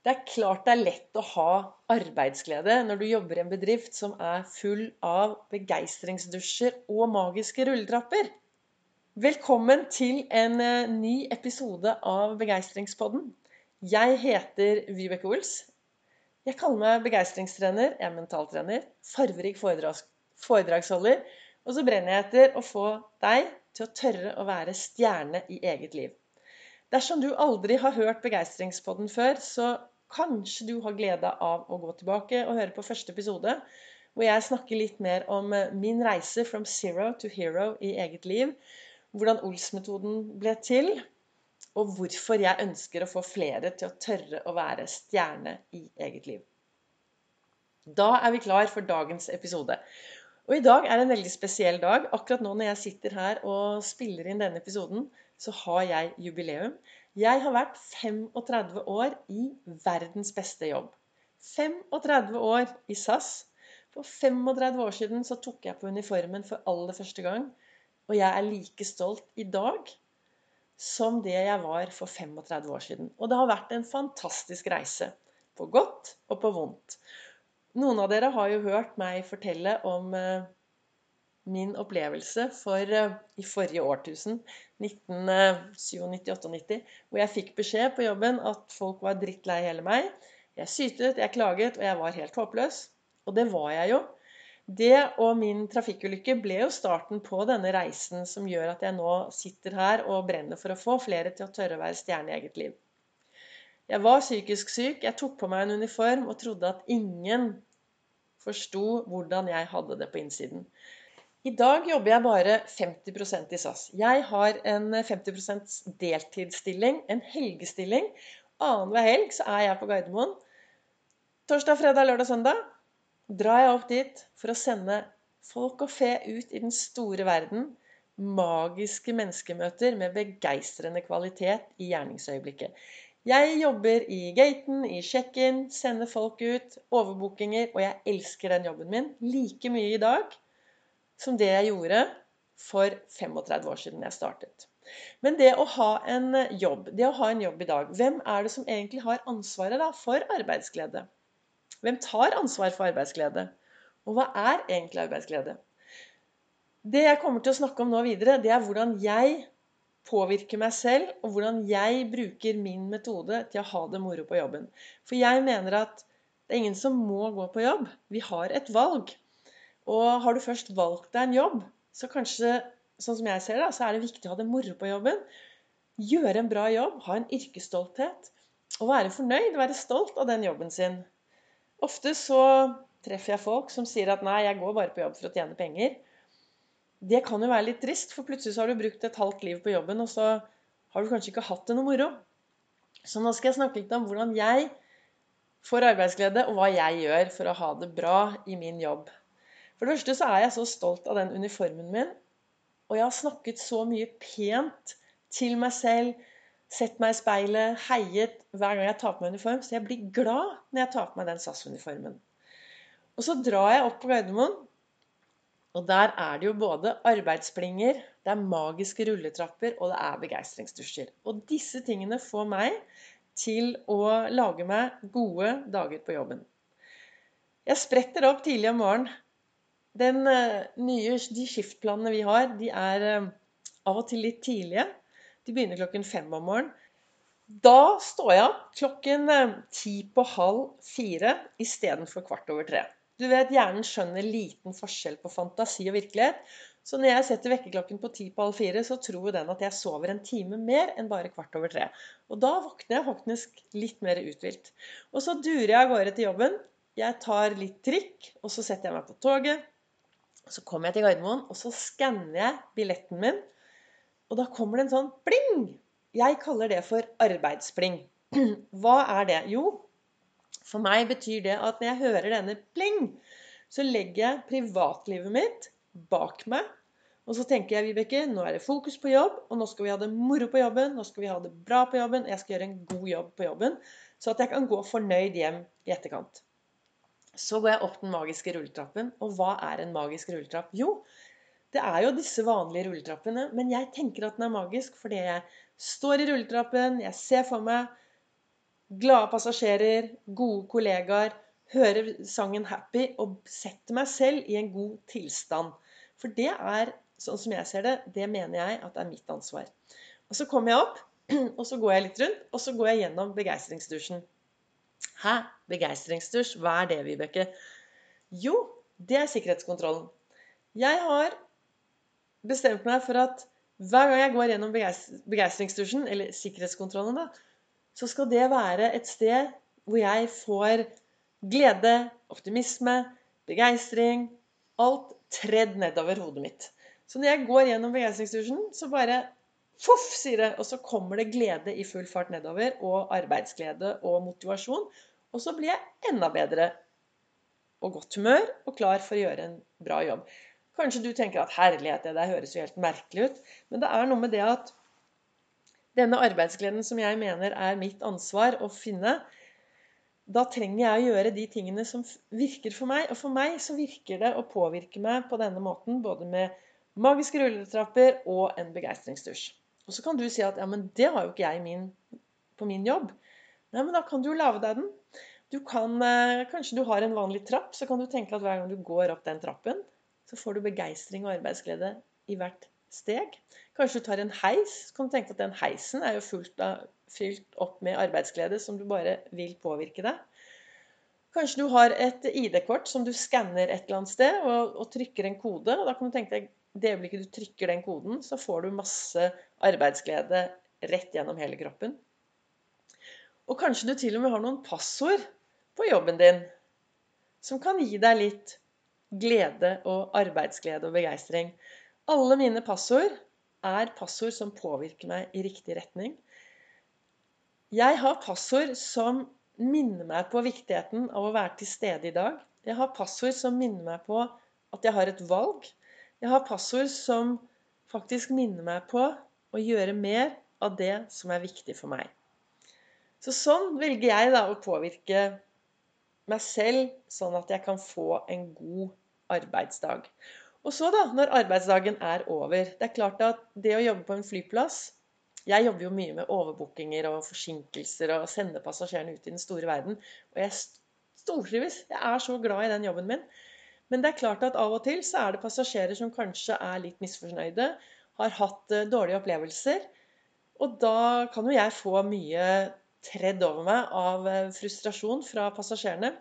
Det er klart det er lett å ha arbeidsglede når du jobber i en bedrift som er full av begeistringsdusjer og magiske rulletrapper. Velkommen til en eh, ny episode av Begeistringspodden. Jeg heter Vibeke Ols. Jeg kaller meg begeistringstrener, jeg er mentaltrener, farverik foredrags foredragsholder, og så brenner jeg etter å få deg til å tørre å være stjerne i eget liv. Dersom du aldri har hørt Begeistringspodden før, så kanskje du har glede av å gå tilbake og høre på første episode, hvor jeg snakker litt mer om eh, min reise from zero to hero i eget liv. Hvordan Ols-metoden ble til, og hvorfor jeg ønsker å få flere til å tørre å være stjerne i eget liv. Da er vi klar for dagens episode. Og i dag er det en veldig spesiell dag. Akkurat nå når jeg sitter her og spiller inn denne episoden, så har jeg jubileum. Jeg har vært 35 år i verdens beste jobb. 35 år i SAS. For 35 år siden så tok jeg på uniformen for aller første gang. Og jeg er like stolt i dag som det jeg var for 35 år siden. Og det har vært en fantastisk reise. På godt og på vondt. Noen av dere har jo hørt meg fortelle om eh, min opplevelse for uh, i forrige årtusen, 1997-98, hvor jeg fikk beskjed på jobben at folk var drittlei hele meg. Jeg sytet, jeg klaget, og jeg var helt håpløs. Og det var jeg jo. Det og min trafikkulykke ble jo starten på denne reisen som gjør at jeg nå sitter her og brenner for å få flere til å tørre å være stjerne i eget liv. Jeg var psykisk syk, jeg tok på meg en uniform og trodde at ingen forsto hvordan jeg hadde det på innsiden. I dag jobber jeg bare 50% i SAS. Jeg har en 50% deltidsstilling, en helgestilling. Annenhver helg så er jeg på Gardermoen. Torsdag, fredag, lørdag, søndag drar jeg opp dit for å sende folk og fe ut i den store verden. Magiske menneskemøter med begeistrende kvalitet i gjerningsøyeblikket. Jeg jobber i gaten, i check-in, sender folk ut, overbookinger, og jeg elsker den jobben min like mye i dag som det jeg gjorde for 35 år siden jeg startet. Men det å ha en jobb, det å ha en jobb i dag Hvem er det som egentlig har ansvaret da for arbeidsglede? Hvem tar ansvar for arbeidsglede? Og hva er egentlig arbeidsglede? Det jeg kommer til å snakke om nå videre, det er hvordan jeg påvirker meg selv, og hvordan jeg bruker min metode til å ha det moro på jobben. For jeg mener at det er ingen som må gå på jobb. Vi har et valg. Og har du først valgt deg en jobb, så kanskje, sånn som jeg ser det, så er det viktig å ha det moro på jobben. Gjøre en bra jobb, ha en yrkesstolthet. Og være fornøyd, være stolt av den jobben sin. Ofte så treffer jeg folk som sier at 'nei, jeg går bare på jobb for å tjene penger'. Det kan jo være litt trist, for plutselig så har du brukt et halvt liv på jobben, og så har du kanskje ikke hatt det noe moro. Så nå skal jeg snakke litt om hvordan jeg får arbeidsglede, og hva jeg gjør for å ha det bra i min jobb. For det første så er jeg så stolt av den uniformen min. Og jeg har snakket så mye pent til meg selv, sett meg i speilet, heiet hver gang jeg tar på meg uniform. Så jeg blir glad når jeg tar på meg den SAS-uniformen. Og så drar jeg opp på Gardermoen, og der er det jo både arbeidsplinger, det er magiske rulletrapper, og det er begeistringsdusjer. Og disse tingene får meg til å lage meg gode dager på jobben. Jeg spretter opp tidlig om morgenen den, eh, nye, de skiftplanene vi har, de er eh, av og til litt tidlige. De begynner klokken fem om morgenen. Da står jeg opp klokken eh, ti på halv fire istedenfor kvart over tre. Du vet, Hjernen skjønner liten forskjell på fantasi og virkelighet. Så når jeg setter vekkerklokken på ti på halv fire, så tror den at jeg sover en time mer enn bare kvart over tre. Og da våkner jeg faktisk litt mer uthvilt. Og så durer jeg av gårde til jobben. Jeg tar litt trikk, og så setter jeg meg på toget. Så kommer jeg til Gardermoen, og så skanner jeg billetten min. Og da kommer det en sånn pling! Jeg kaller det for arbeidspling. Hva er det? Jo, for meg betyr det at når jeg hører denne pling, så legger jeg privatlivet mitt bak meg. Og så tenker jeg, Vibeke, nå er det fokus på jobb, og nå skal vi ha det moro på jobben, nå skal vi ha det bra på jobben, og jeg skal gjøre en god jobb på jobben, så at jeg kan gå fornøyd hjem i etterkant. Så går jeg opp den magiske rulletrappen. Og hva er en magisk rulletrapp? Jo, det er jo disse vanlige rulletrappene. Men jeg tenker at den er magisk fordi jeg står i rulletrappen, jeg ser for meg glade passasjerer, gode kollegaer, hører sangen 'Happy' og setter meg selv i en god tilstand. For det er, sånn som jeg ser det, det mener jeg at er mitt ansvar. Og så kommer jeg opp, og så går jeg litt rundt, og så går jeg gjennom begeistringsdusjen. Hæ? Begeistringsdusj? Hva er det, Vibeke? Jo, det er sikkerhetskontrollen. Jeg har bestemt meg for at hver gang jeg går gjennom begeistringsdusjen, eller sikkerhetskontrollen, da, så skal det være et sted hvor jeg får glede, optimisme, begeistring Alt tredd nedover hodet mitt. Så når jeg går gjennom begeistringsdusjen, så bare Foff, sier det. Og så kommer det glede i full fart nedover. Og arbeidsglede og motivasjon. Og så blir jeg enda bedre og godt humør og klar for å gjøre en bra jobb. Kanskje du tenker at herlighet, det der høres jo helt merkelig ut. Men det er noe med det at denne arbeidsgleden som jeg mener er mitt ansvar å finne, da trenger jeg å gjøre de tingene som virker for meg. Og for meg så virker det å påvirke meg på denne måten, både med magiske rulletrapper og en begeistringsdusj. Og så kan du si at ja, men det har jo ikke jeg min, på min jobb. Nei, men da kan du jo lage deg den. Du kan, eh, kanskje du har en vanlig trapp, så kan du tenke at hver gang du går opp den trappen, så får du begeistring og arbeidsglede i hvert steg. Kanskje du tar en heis. Så kan du tenke at den heisen er jo fullt, av, fylt opp med arbeidsglede som du bare vil påvirke deg. Kanskje du har et ID-kort som du skanner et eller annet sted og, og, trykker en kode. og Da kan du tenke deg det øyeblikket du trykker den koden, så får du masse arbeidsglede rett gjennom hele kroppen. Og kanskje du til og med har noen passord på jobben din som kan gi deg litt glede og arbeidsglede og begeistring. Alle mine passord er passord som påvirker meg i riktig retning. Jeg har passord som minner meg på viktigheten av å være til stede i dag. Jeg har passord som minner meg på at jeg har et valg. Jeg har passord som faktisk minner meg på å gjøre mer av det som er viktig for meg. Så sånn velger jeg da å påvirke meg selv, sånn at jeg kan få en god arbeidsdag. Og så, da, når arbeidsdagen er over Det er klart at det å jobbe på en flyplass Jeg jobber jo mye med overbookinger og forsinkelser og sende passasjerene ut i den store verden. Og jeg stortrives. Jeg er så glad i den jobben min. Men det er klart at av og til så er det passasjerer som kanskje er litt misfornøyde, har hatt eh, dårlige opplevelser. Og da kan jo jeg få mye tredd over meg av eh, frustrasjon fra passasjerene.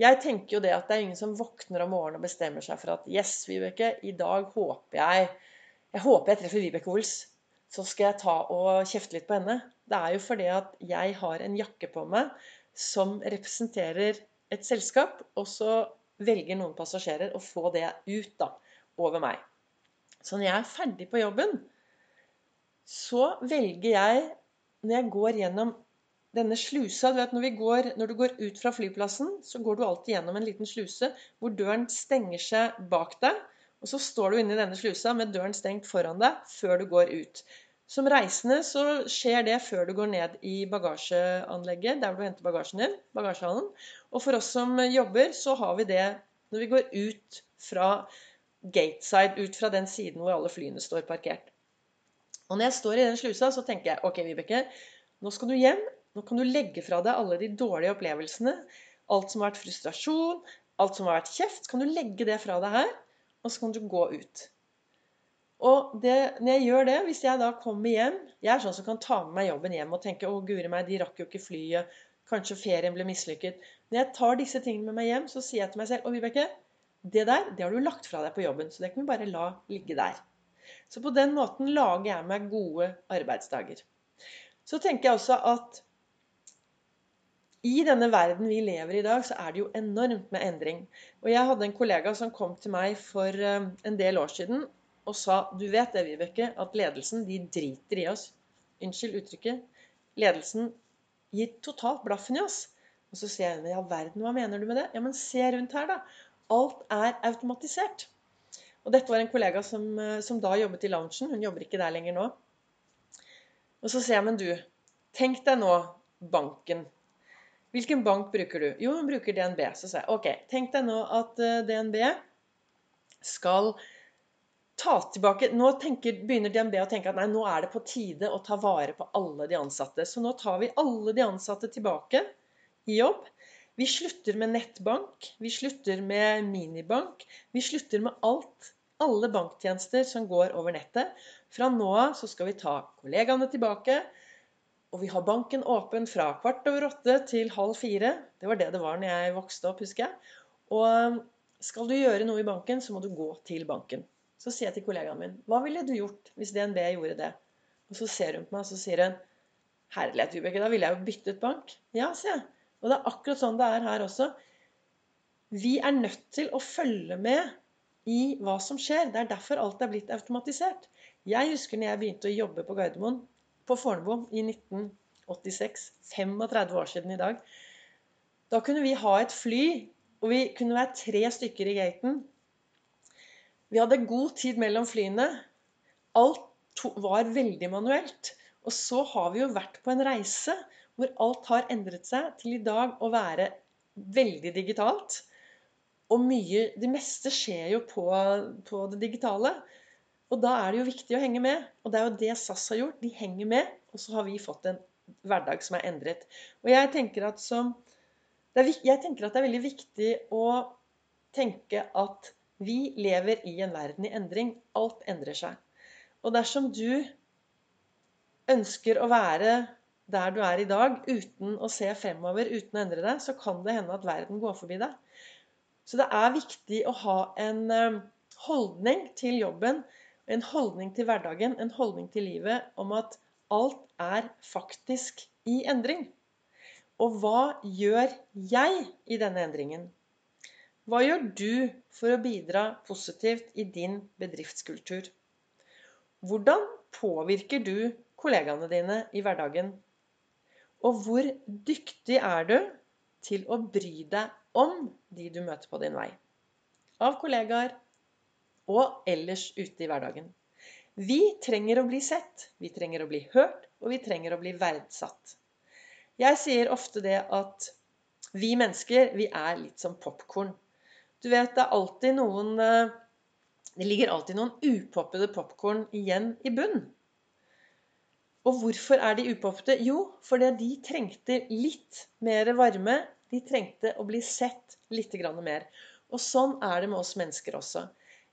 Jeg tenker jo det at det er ingen som våkner om morgenen og bestemmer seg for at Yes, Vibeke, i dag håper jeg Jeg håper jeg treffer Vibeke Ols. Så skal jeg ta og kjefte litt på henne. Det er jo fordi at jeg har en jakke på meg som representerer et selskap, og så velger noen passasjerer å få det ut da, over meg. Så når jeg er ferdig på jobben, så velger jeg, når jeg går gjennom denne slusa du vet, når, går, når, du går ut fra flyplassen, så går du alltid gjennom en liten sluse hvor døren stenger seg bak deg. Og så står du inne i denne slusa med døren stengt foran deg før du går ut. Som reisende så skjer det før du går ned i bagasjeanlegget, der du henter bagasjen din, bagasjehallen. Og for oss som jobber, så har vi det når vi går ut fra gateside, ut fra den siden hvor alle flyene står parkert. Og når jeg står i den slusa, så tenker jeg OK, Vibeke, nå skal du hjem nå kan du legge fra deg alle de dårlige opplevelsene. Alt som har vært frustrasjon, alt som har vært kjeft. Så kan du legge det fra deg her, og så kan du gå ut. Og det, når jeg gjør det, hvis jeg da kommer hjem Jeg er sånn som kan ta med meg jobben hjem og tenke 'Å, guri meg, de rakk jo ikke flyet. Kanskje ferien ble mislykket.' Når jeg tar disse tingene med meg hjem, så sier jeg til meg selv 'Å, Vibeke, det der det har du lagt fra deg på jobben, så det kan vi bare la ligge der'. Så på den måten lager jeg meg gode arbeidsdager. Så tenker jeg også at i denne verden vi lever i i dag, så er det jo enormt med endring. Og jeg hadde en kollega som kom til meg for eh, en del år siden og sa Du vet det, Vibeke, at ledelsen de driter i oss. Unnskyld uttrykket. Ledelsen gir totalt blaffen i oss. Og så sier jeg ja verden, hva mener du med det? Ja, men se rundt her, da. Alt er automatisert. Og dette var en kollega som, eh, som da jobbet i loungen. Hun jobber ikke der lenger nå. Og så sier jeg, men du, tenk deg nå banken. Hvilken bank bruker du? Jo, hun bruker DNB. Så sa jeg ok, tenk deg nå at eh, DNB skal ta tilbake Nå tenker, begynner DNB å tenke at nei, nå er det på tide å ta vare på alle de ansatte. Så nå tar vi alle de ansatte tilbake i jobb. Vi slutter med nettbank, vi slutter med minibank. Vi slutter med alt. Alle banktjenester som går over nettet. Fra nå av så skal vi ta kollegaene tilbake. Og vi har banken åpen fra kvart over åtte til halv fire. Det var det det var når jeg vokste opp, husker jeg. Og skal du gjøre noe i banken, så må du gå til banken. Så sier jeg til kollegaen min Hva ville du gjort hvis DNB gjorde det? Og så ser hun på meg og så sier hun Herlighet, Vibeke, da ville jeg jo byttet bank. Ja, sier jeg. Og det er akkurat sånn det er her også. Vi er nødt til å følge med i hva som skjer. Det er derfor alt er blitt automatisert. Jeg husker når jeg begynte å jobbe på Gardermoen på Fornebu i 1986. 35 år siden i dag. Da kunne vi ha et fly, og vi kunne være tre stykker i gaten. Vi hadde god tid mellom flyene. Alt var veldig manuelt. Og så har vi jo vært på en reise hvor alt har endret seg til i dag å være veldig digitalt. Og mye Det meste skjer jo på, på det digitale. Og da er det jo viktig å henge med. Og det er jo det SAS har gjort. De henger med, og så har vi fått en hverdag som er endret. Og jeg tenker at, som, er, jeg tenker at det er veldig viktig å tenke at vi lever i en verden i endring. Alt endrer seg. Og dersom du ønsker å være der du er i dag, uten å se fremover, uten å endre deg, så kan det hende at verden går forbi deg. Så det er viktig å ha en eh, holdning til jobben en holdning til hverdagen, en holdning til livet om at alt er faktisk i endring. Og hva gjør jeg i denne endringen? Hva gjør du for å bidra positivt i din bedriftskultur? Hvordan påvirker du kollegaene dine i hverdagen? Og hvor dyktig er du til å bry deg om de du møter på din vei? Av kollegaer, og ellers ute i hverdagen. Vi trenger å bli sett, vi trenger å bli hørt, og vi trenger å bli verdsatt. Jeg sier ofte det at vi mennesker, vi er litt som popkorn. Du vet, det er alltid noen eh, Det ligger alltid noen upoppede popkorn igjen i bunn. Og hvorfor er de upoppede? Jo, fordi de trengte litt mer varme. De trengte å bli sett litt mer. Og sånn er det med oss mennesker også.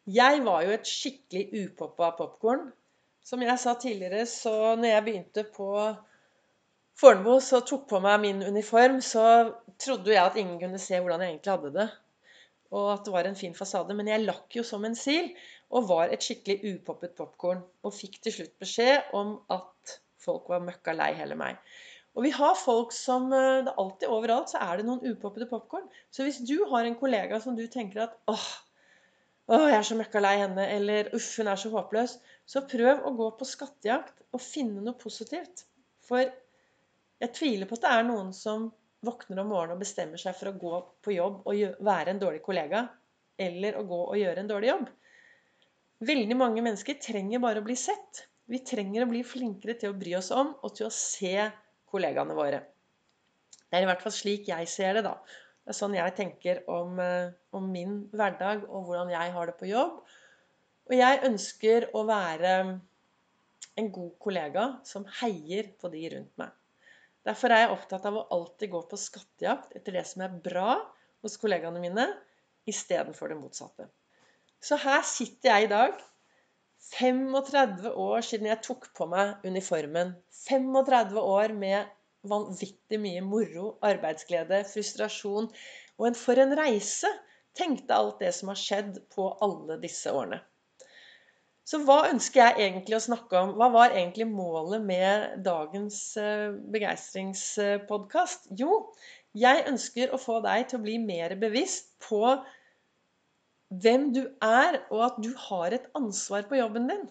Jeg var jo et skikkelig upoppa popkorn. Som jeg sa tidligere, så når jeg begynte på Fornebu så tok på meg min uniform, så trodde jeg at ingen kunne se hvordan jeg egentlig hadde det. Og at det var en fin fasade. Men jeg lakk jo som en sil og var et skikkelig upoppet popkorn. Og fikk til slutt beskjed om at folk var møkka lei hele meg. Og vi har folk som det er Alltid overalt så er det noen upoppede popkorn. Så hvis du har en kollega som du tenker at åh, åh jeg er så møkka lei henne', eller 'uff, hun er så håpløs', så prøv å gå på skattejakt og finne noe positivt. For jeg tviler på at det er noen som våkner om morgenen og bestemmer seg for å gå på jobb og være en dårlig kollega, eller å gå og gjøre en dårlig jobb. Veldig mange mennesker trenger bare å bli sett. Vi trenger å bli flinkere til å bry oss om og til å se kollegaene våre. Det er i hvert fall slik jeg ser det, da. Det er sånn jeg tenker om, eh, om, min hverdag og hvordan jeg har det på jobb. Og jeg ønsker å være en god kollega som heier på de rundt meg. Derfor er jeg opptatt av å alltid gå på skattejakt etter det som er bra hos kollegaene mine, istedenfor det motsatte. Så her sitter jeg i dag, 35 år siden jeg tok på meg uniformen. 35 år med vanvittig mye moro, arbeidsglede, frustrasjon. Og en, for en reise! Tenkte alt det som har skjedd på alle disse årene. Så hva ønsker jeg egentlig å snakke om? Hva var egentlig målet med dagens eh, begeistringspodkast? Jo, jeg ønsker å få deg til å bli mer bevisst på hvem du er, og at du har et ansvar på jobben din.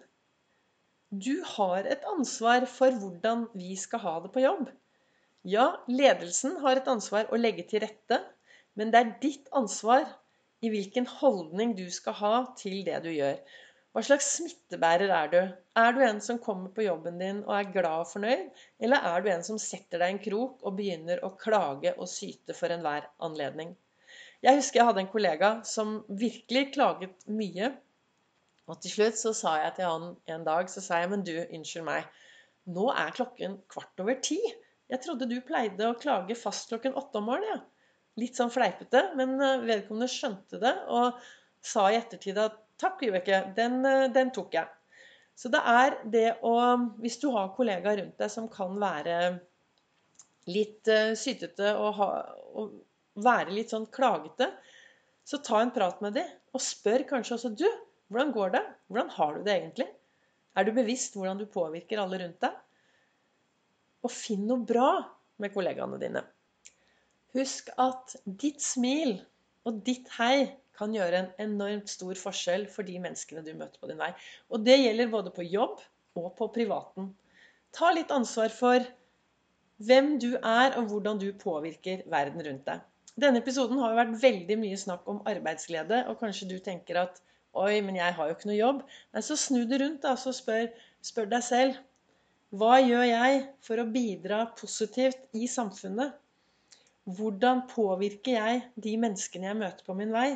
Du har et ansvar for hvordan vi skal ha det på jobb. Ja, ledelsen har et ansvar å legge til rette, men det er ditt ansvar i hvilken holdning du skal ha til det du gjør. Hva slags smittebærer er du? Er du en som kommer på jobben din og er glad og fornøyd? Eller er du en som setter deg en krok og begynner å klage og syte for enhver anledning? Jeg husker jeg hadde en kollega som virkelig klaget mye. Og til slutt så sa jeg til han en dag så sa jeg, men du, unnskyld meg, nå er klokken kvart over ti. Jeg trodde du pleide å klage fast klokken åtte om morgenen. Ja. Litt sånn fleipete, men eh, vedkommende skjønte det og sa i ettertid at takk, Vibeke, den, eh, den tok jeg. Så det er det å Hvis du har kollegaer rundt deg som kan være litt uh, sytete og, ha, og, være litt sånn klagete, så ta en prat med dem. Og spør kanskje også du hvordan går det? Hvordan har du det egentlig? Er du bevisst hvordan du påvirker alle rundt deg? Og finn noe bra med kollegaene dine. Husk at ditt smil og ditt hei kan gjøre en enormt stor forskjell for de menneskene du møter på din vei. Og det gjelder både på jobb og på privaten. Ta litt ansvar for hvem du er, og hvordan du påvirker verden rundt deg. Denne episoden har jo vært veldig mye snakk om arbeidsglede, og kanskje du tenker at Oi, men jeg har jo ikke noe jobb. Nei, så snu det rundt, da, så spør, spør deg selv. Hva gjør jeg for å bidra positivt i samfunnet? Hvordan påvirker jeg de menneskene jeg møter på min vei?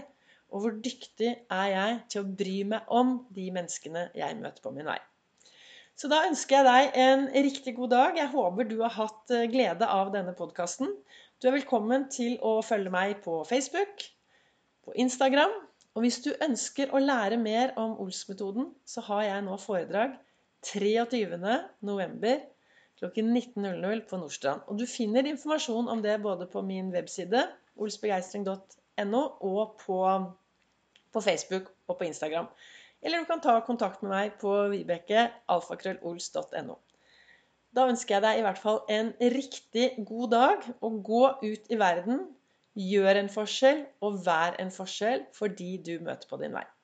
Og hvor dyktig er jeg til å bry meg om de menneskene jeg møter på min vei? Så da ønsker jeg deg en riktig god dag. Jeg håper du har hatt eh, glede av denne podkasten. Du er velkommen til å følge meg på Facebook, på Instagram og hvis du ønsker å lære mer om Ols-metoden, så har jeg nå foredrag 23.11. klokken 19.00 på Nordstrand. Og du finner informasjon om det både på min webside olsbegeistring.no og på, på, Facebook og på Instagram. Eller du kan ta kontakt med meg på vibeke.alfakrøllols.no. Da ønsker jeg deg i hvert fall en riktig god dag, og gå ut i verden Gjør en forskjell, og vær en forskjell for de du møter på din vei.